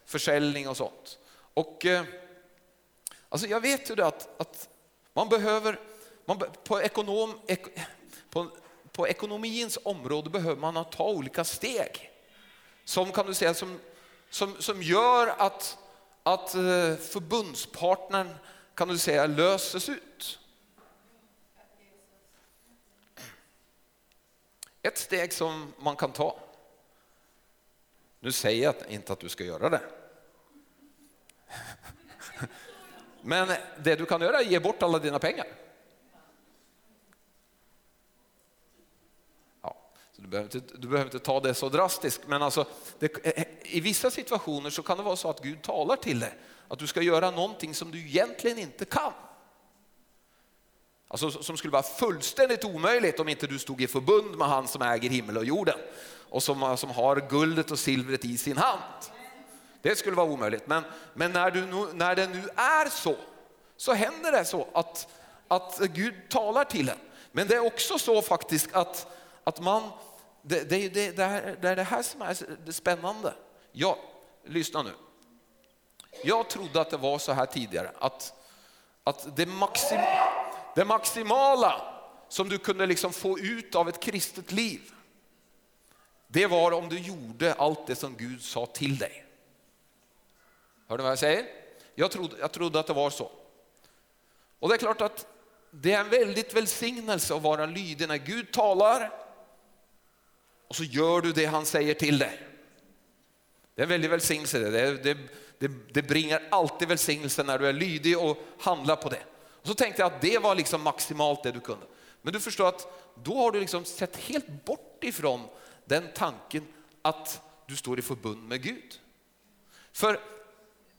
försäljning och sånt. Och eh, alltså jag vet ju det att, att man behöver, man, på, ekonom, ek, på, på ekonomins område behöver man ta olika steg. Som kan du säga som, som, som gör att, att eh, förbundspartnern kan du säga löses ut. Ett steg som man kan ta. Nu säger jag inte att du ska göra det. Men det du kan göra är att ge bort alla dina pengar. Ja, så du, behöver inte, du behöver inte ta det så drastiskt, men alltså, det, i vissa situationer så kan det vara så att Gud talar till dig att du ska göra någonting som du egentligen inte kan. Alltså som skulle vara fullständigt omöjligt om inte du stod i förbund med han som äger himmel och jorden och som, eh, som har guldet och silvret i sin hand. Det skulle vara omöjligt. Men, men när, du, när det nu är så, så händer det så att, att Gud talar till en. Men det är också så faktiskt att, att man, det, det, det, det, är, det är det här som är det spännande. Ja, lyssna nu. Jag trodde att det var så här tidigare, att, att det, maximala det maximala som du kunde liksom få ut av ett kristet liv, det var om du gjorde allt det som Gud sa till dig. Hör du vad jag säger? Jag trodde, jag trodde att det var så. Och det är klart att det är en väldigt välsignelse att vara lydig när Gud talar och så gör du det han säger till dig. Det är en väldig välsignelse. Det, det, det, det bringar alltid välsignelse när du är lydig och handlar på det. Och så tänkte jag att det var liksom maximalt det du kunde. Men du förstår att då har du liksom sett helt bort ifrån den tanken att du står i förbund med Gud. För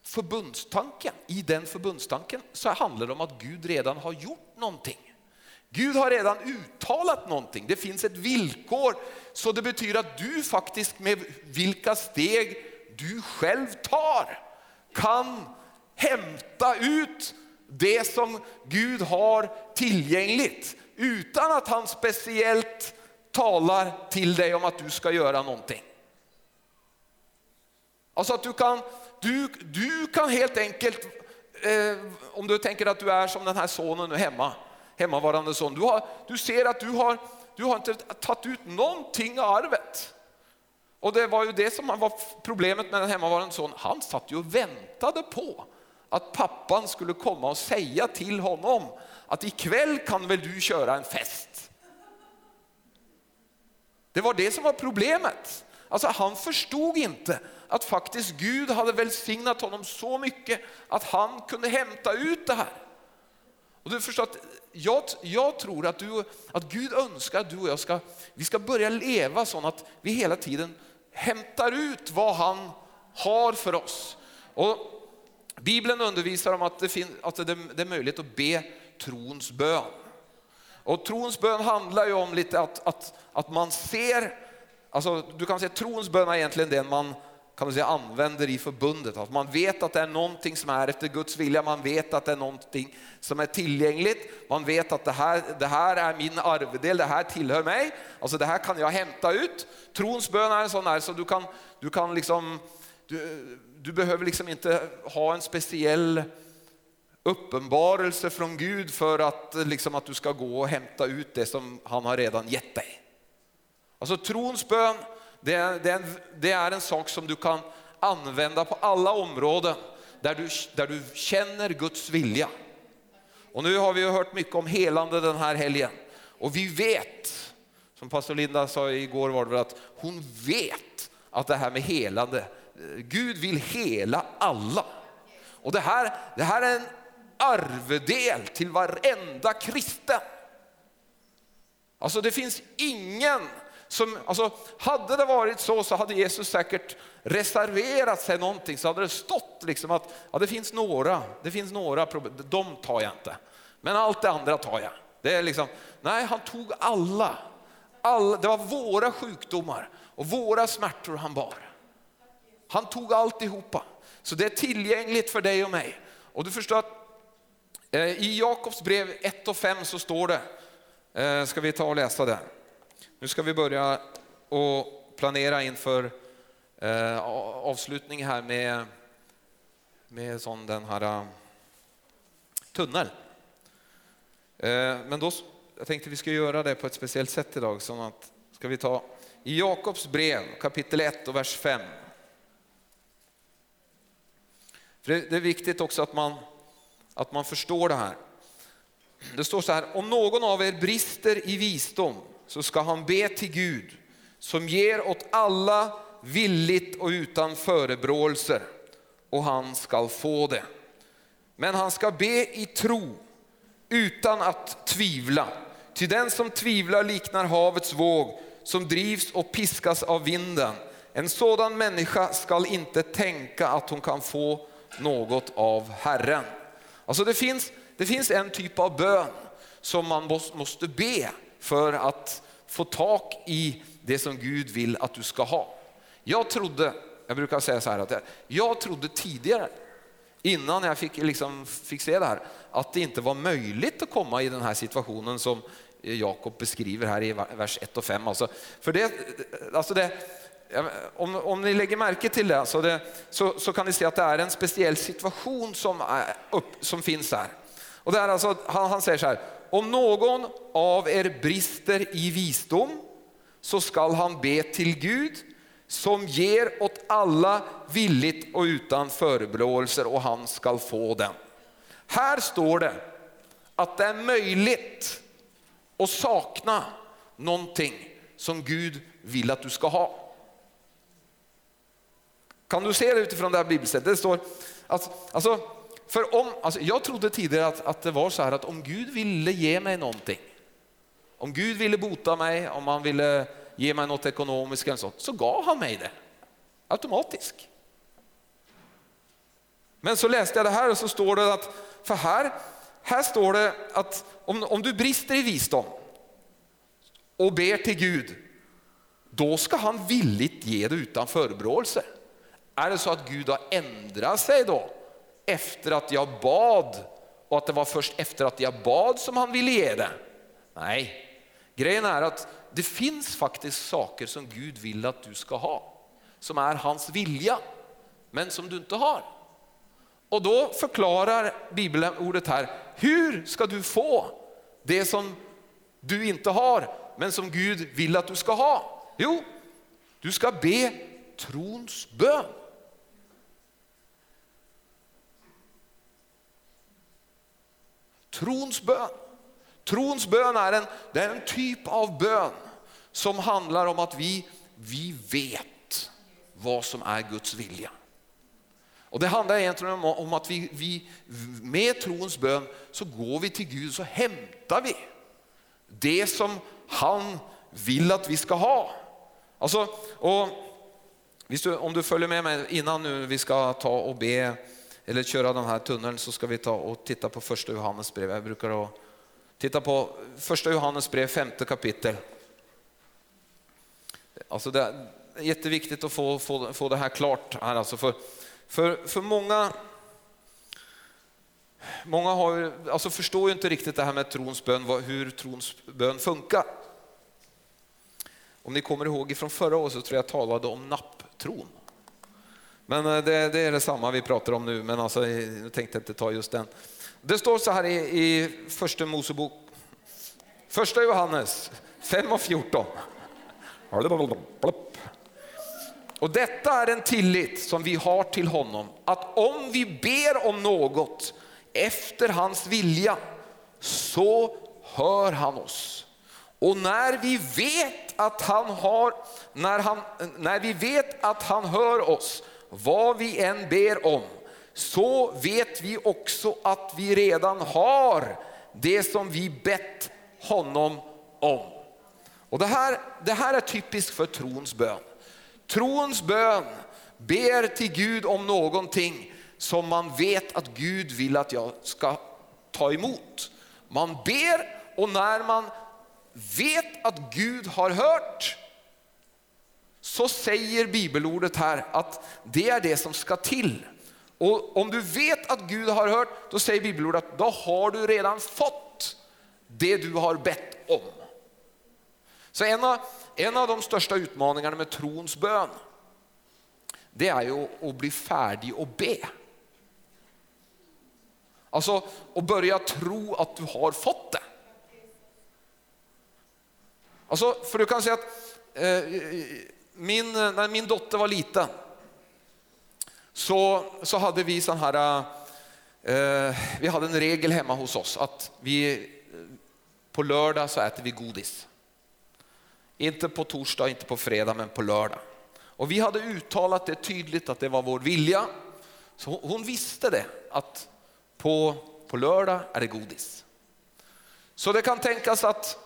förbundstanken, i den förbundstanken så handlar det om att Gud redan har gjort någonting. Gud har redan uttalat någonting. Det finns ett villkor så det betyder att du faktiskt med vilka steg du själv tar kan hämta ut det som Gud har tillgängligt utan att han speciellt talar till dig om att du ska göra någonting. Alltså att du kan, du, du kan helt enkelt, eh, om du tänker att du är som den här sonen nu hemma, hemmavarande son, du, har, du ser att du har, du har inte tagit ut någonting av arvet. Och det var ju det som var problemet med den hemmavarande sonen. Han satt ju och väntade på att pappan skulle komma och säga till honom att ikväll kan väl du köra en fest. Det var det som var problemet. Alltså han förstod inte att faktiskt Gud hade välsignat honom så mycket att han kunde hämta ut det här. Och du förstår att jag, jag tror att, du, att Gud önskar att du och jag ska, vi ska börja leva så att vi hela tiden hämtar ut vad han har för oss. Och Bibeln undervisar om att, det, fin, att det, är möjligt att be trons bön. Och trons bön handlar ju om lite att, att, att man ser, alltså du kan säga trons bön är egentligen den man kan man säga, använder i förbundet. Att man vet att det är någonting som är efter Guds vilja, man vet att det är någonting som är tillgängligt, man vet att det här, det här är min arvedel, det här tillhör mig, alltså det här kan jag hämta ut. Trons bön är en sån här så du kan, du kan liksom, du, du behöver liksom inte ha en speciell uppenbarelse från Gud för att, liksom, att du ska gå och hämta ut det som han har redan gett dig. Alltså trons bön det är, det, är en, det är en sak som du kan använda på alla områden där du, där du känner Guds vilja. Och nu har vi hört mycket om helande den här helgen och vi vet, som pastor Linda sa igår var det att hon vet att det här med helande, Gud vill hela alla. Och det här, det här är en arvedel till varenda kristen. Alltså det finns ingen som, alltså hade det varit så så hade Jesus säkert reserverat sig någonting så hade det stått liksom att ja, det finns några, det finns några problem, de tar jag inte. Men allt det andra tar jag. Det är liksom, nej han tog alla. alla. Det var våra sjukdomar och våra smärtor han bar. Han tog alltihopa. Så det är tillgängligt för dig och mig. Och du förstår att eh, i Jakobs brev 1 och 5 så står det, eh, ska vi ta och läsa det. Nu ska vi börja och planera inför eh, avslutning här med, med sån den här eh, tunnel. Eh, men då, jag tänkte vi ska göra det på ett speciellt sätt idag. Så att, ska vi ta i Jakobs brev kapitel 1 och vers 5. För det, det är viktigt också att man, att man förstår det här. Det står så här, om någon av er brister i visdom så ska han be till Gud som ger åt alla villigt och utan förebråelser och han ska få det. Men han ska be i tro utan att tvivla. Ty den som tvivlar liknar havets våg som drivs och piskas av vinden. En sådan människa skall inte tänka att hon kan få något av Herren. Alltså det finns, det finns en typ av bön som man måste be för att få tag i det som Gud vill att du ska ha. Jag trodde, jag brukar säga så här, att jag trodde tidigare, innan jag fick, liksom, fick se det här, att det inte var möjligt att komma i den här situationen som Jakob beskriver här i vers 1 och 5. Alltså, för det, alltså det, om, om ni lägger märke till det så, det så, så, kan ni se att det är en speciell situation som, är upp, som finns här. Och det är alltså, han, han säger så här, om någon av er brister i visdom så skall han be till Gud som ger åt alla villigt och utan förebråelser och han skall få den. Här står det att det är möjligt att sakna någonting som Gud vill att du ska ha. Kan du se det utifrån det här bibelstället? Det står att, alltså, för om, alltså, jag trodde tidigare att, att det var så här att om Gud ville ge mig någonting, om Gud ville bota mig, om han ville ge mig något ekonomiskt eller så, så gav han mig det automatiskt. Men så läste jag det här och så står det att, för här, här står det att om, om du brister i visdom och ber till Gud, då ska han villigt ge det utan förebråelse. Är det så att Gud har ändrat sig då efter att jag bad och att det var först efter att jag bad som han ville ge det? Nej, grejen är att det finns faktiskt saker som Gud vill att du ska ha, som är hans vilja, men som du inte har. Och då förklarar bibelordet här, hur ska du få det som du inte har, men som Gud vill att du ska ha? Jo, du ska be trons bön. Trons bön. Trons bön är en, det är en typ av bön som handlar om att vi, vi vet vad som är Guds vilja. Och Det handlar egentligen om, om att vi, vi med trons bön så går vi till Gud så hämtar vi det som han vill att vi ska ha. Alltså, och, om du följer med mig innan nu vi ska ta och be eller köra den här tunneln så ska vi ta och titta på första Johannes brev. Jag brukar titta på första Johannes brev, femte kapitel. Alltså det är jätteviktigt att få, få, få det här klart. Här alltså för, för, för många, många har, alltså förstår ju inte riktigt det här med trons bön, hur trons bön funkar. Om ni kommer ihåg från förra året så tror jag jag talade om napptron. Men eh, det, det, är detsamma vi pratar om nu, men alltså, eh, jag tänkte inte ta just den. Det står så här i, i första Mosebok, första Johannes 5 och 14. Och detta är en tillit som vi har till honom, att om vi ber om något efter hans vilja så hör han oss. Och när vi vet att han har, när, han, när vi vet att han hör oss, vad vi än ber om, så vet vi också att vi redan har det som vi bett honom om. Och det, här, det här är typiskt för trons bön. Trons bön ber till Gud om någonting som man vet att Gud vill att jag ska ta emot. Man ber och när man vet att Gud har hört så säger bibelordet här att det är det som ska till. Och om du vet att Gud har hört, då säger bibelordet att då har du redan fått det du har bett om. Så en av, en av de största utmaningarna med trons bön, det är ju att bli färdig och be. Alltså att börja tro att du har fått det. Alltså, för du kan säga att eh, min, eh, när min dotter var liten så, så hade vi sån här, eh, eh vi hade en regel hemma hos oss att vi eh, på lördag så äter vi godis. Inte på torsdag, inte på fredag, men på lördag. Och vi hade uttalat det tydligt att det var vår vilja. Så hon visste det, att på, på lördag är det godis. Så det kan tänkas att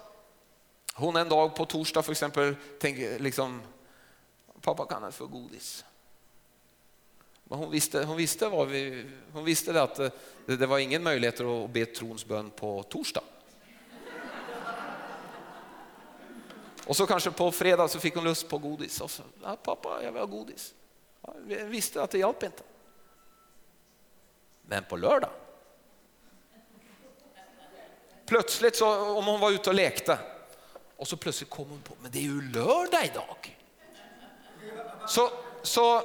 hon en dag på torsdag för exempel tänker liksom, pappa kan för få godis? Men hon visste, hon visste, vad vi, hon visste att eh, det, det var ingen möjlighet att be trons bön på torsdag. Och så kanske på fredag så fick hon lust på godis. Och så, ja, pappa, jag vill ha godis. Ja, vi visste att det hjälper inte. Men på lördag. Plötsligt så, om hon var ute och lekte och så plötsligt kom hon på, men det är ju lördag idag. Så, så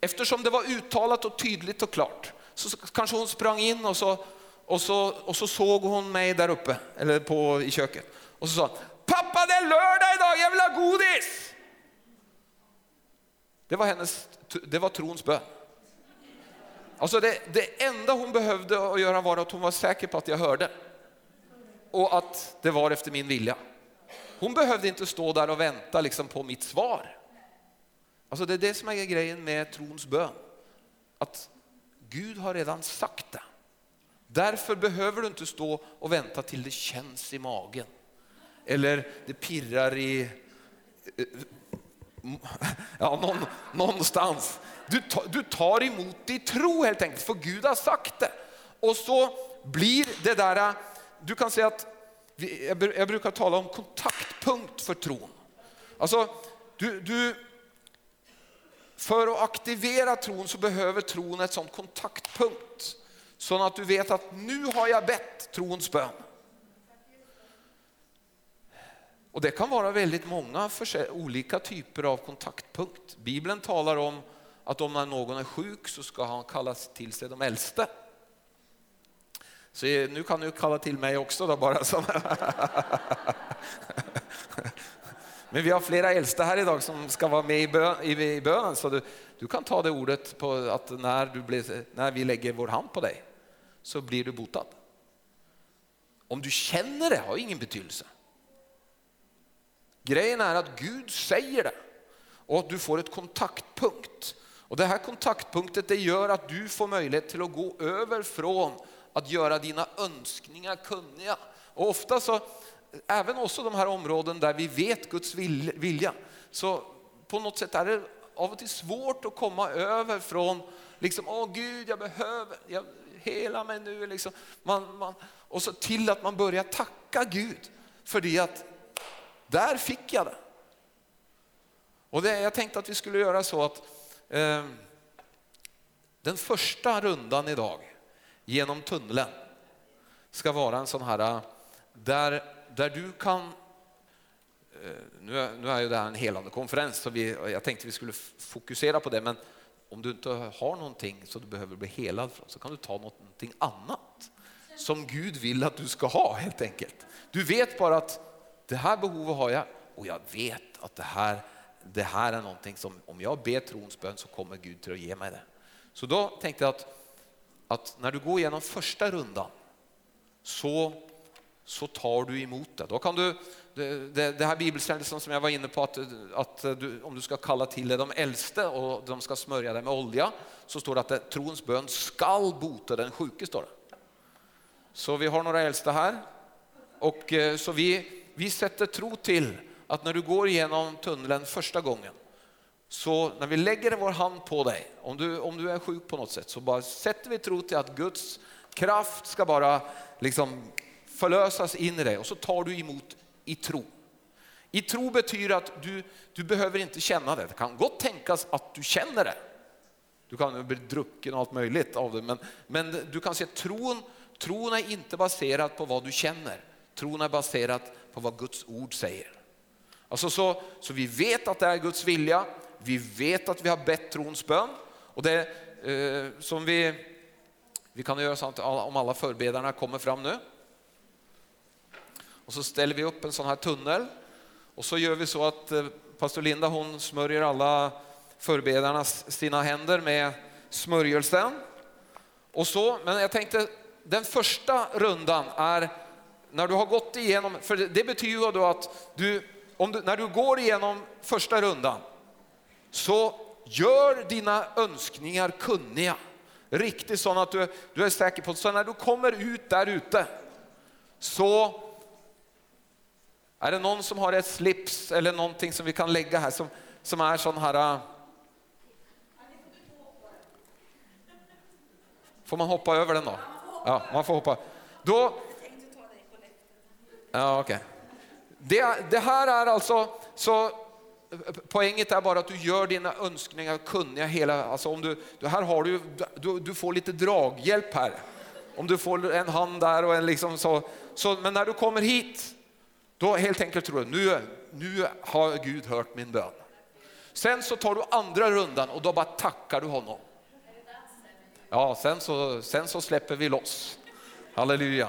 eftersom det var uttalat och tydligt och klart så kanske hon sprang in och så, och så, och så såg hon mig där uppe eller på, i köket och så sa pappa det är lördag idag, jag vill ha godis. Det var, hennes, det var trons bön. Alltså det, det enda hon behövde att göra var att hon var säker på att jag hörde och att det var efter min vilja. Hon behövde inte stå där och vänta liksom på mitt svar. Alltså det är det som är grejen med trons bön. Att Gud har redan sagt det. Därför behöver du inte stå och vänta till det känns i magen. Eller det pirrar i... Eh, ja, någon, någonstans. Du, du tar emot i tro helt enkelt, för Gud har sagt det. Och så blir det där, eh, du kan säga att, jag brukar tala om kontaktpunkt för tron. Alltså, du, du för att aktivera tron så behöver tron ett sånt kontaktpunkt. Så att du vet att nu har jag bett trons bön. Och det kan vara väldigt många olika typer av kontaktpunkt. Bibeln talar om att om någon är sjuk så ska han kallas till sig de äldste. Så nu kan du kalla till mig också då bara. Men vi har flera äldsta här idag som ska vara med i, bön, i, bönen så du, du, kan ta det ordet på att när, du blir, när vi lägger vår hand på dig så blir du botad. Om du känner det har ingen betydelse. Grejen är att Gud säger det och att du får ett kontaktpunkt. Och det här kontaktpunktet det gör att du får möjlighet till att gå över från att göra dina önskningar kunniga. Och ofta så även också de här områden där vi vet Guds vilja, så på något sätt är det av och till svårt att komma över från liksom, åh Gud, jag behöver, jag, hela mig nu. Liksom. Man, man, och så till att man börjar tacka Gud för det att där fick jag det. Och det, jag tänkte att vi skulle göra så att eh, den första rundan idag genom tunneln ska vara en sån här äh, där där du kan eh, nu är, nu är ju det här en helande konferens så vi, jag tänkte vi skulle fokusera på det men om du inte har någonting som du behöver bli helad från så kan du ta någonting annat som Gud vill att du ska ha helt enkelt. Du vet bara att det här behovet har jag och jag vet att det här, det här är någonting som om jag ber trons bön så kommer Gud till att ge mig det. Så då tänkte jag att, att när du går igenom första rundan så så tar du emot det. Då kan du, det, det, det här bibelstället som jag var inne på, att, att du, om du ska kalla till dig de äldste och de ska smörja dig med olja, så står det att det, trons bön skall bota den sjuke. Står det. Så vi har några äldste här. Och, eh, så vi, vi sätter tro till att när du går igenom tunneln första gången, så när vi lägger vår hand på dig, om du, om du är sjuk på något sätt, så bara sätter vi tro till att Guds kraft ska bara liksom förlösas in i dig och så tar du emot i tro. I tro betyder att du, du behöver inte känna det. Det kan gott tänkas att du känner det. Du kan bli drucken och allt möjligt av det, men, men du kan se att tron, tron är inte baserad på vad du känner. Tron är baserad på vad Guds ord säger. Alltså så, så vi vet att det är Guds vilja, vi vet att vi har bett trons bön. Och det eh, som vi, vi kan göra så att om alla förbedarna kommer fram nu. Och så ställer vi upp en sån här tunnel och så gör vi så att eh, pastor Linda hon smörjer alla förbedarna sina händer med smörjelsen. Och så, men jag tänkte den första rundan är när du har gått igenom, för det betyder då att du, om du, när du går igenom första rundan så gör dina önskningar kunniga. Riktigt så att du, du är säker på, så när du kommer ut där ute så är det någon som har ett slips eller någonting som vi kan lägga här som, som är sån här... Äh, får man hoppa över den då? Ja, man får hoppa. Då... Ja, okay. det, det här är alltså, så poänget är bara att du gör dina önskningar kunniga hela, alltså om du, här har du, du, du får lite draghjälp här. Om du får en hand där och en liksom så, så, men när du kommer hit då helt enkelt tror du, nu, nu har Gud hört min bön. Sen så tar du andra rundan och då bara tackar du honom. Ja, sen så, sen så släpper vi loss. Halleluja.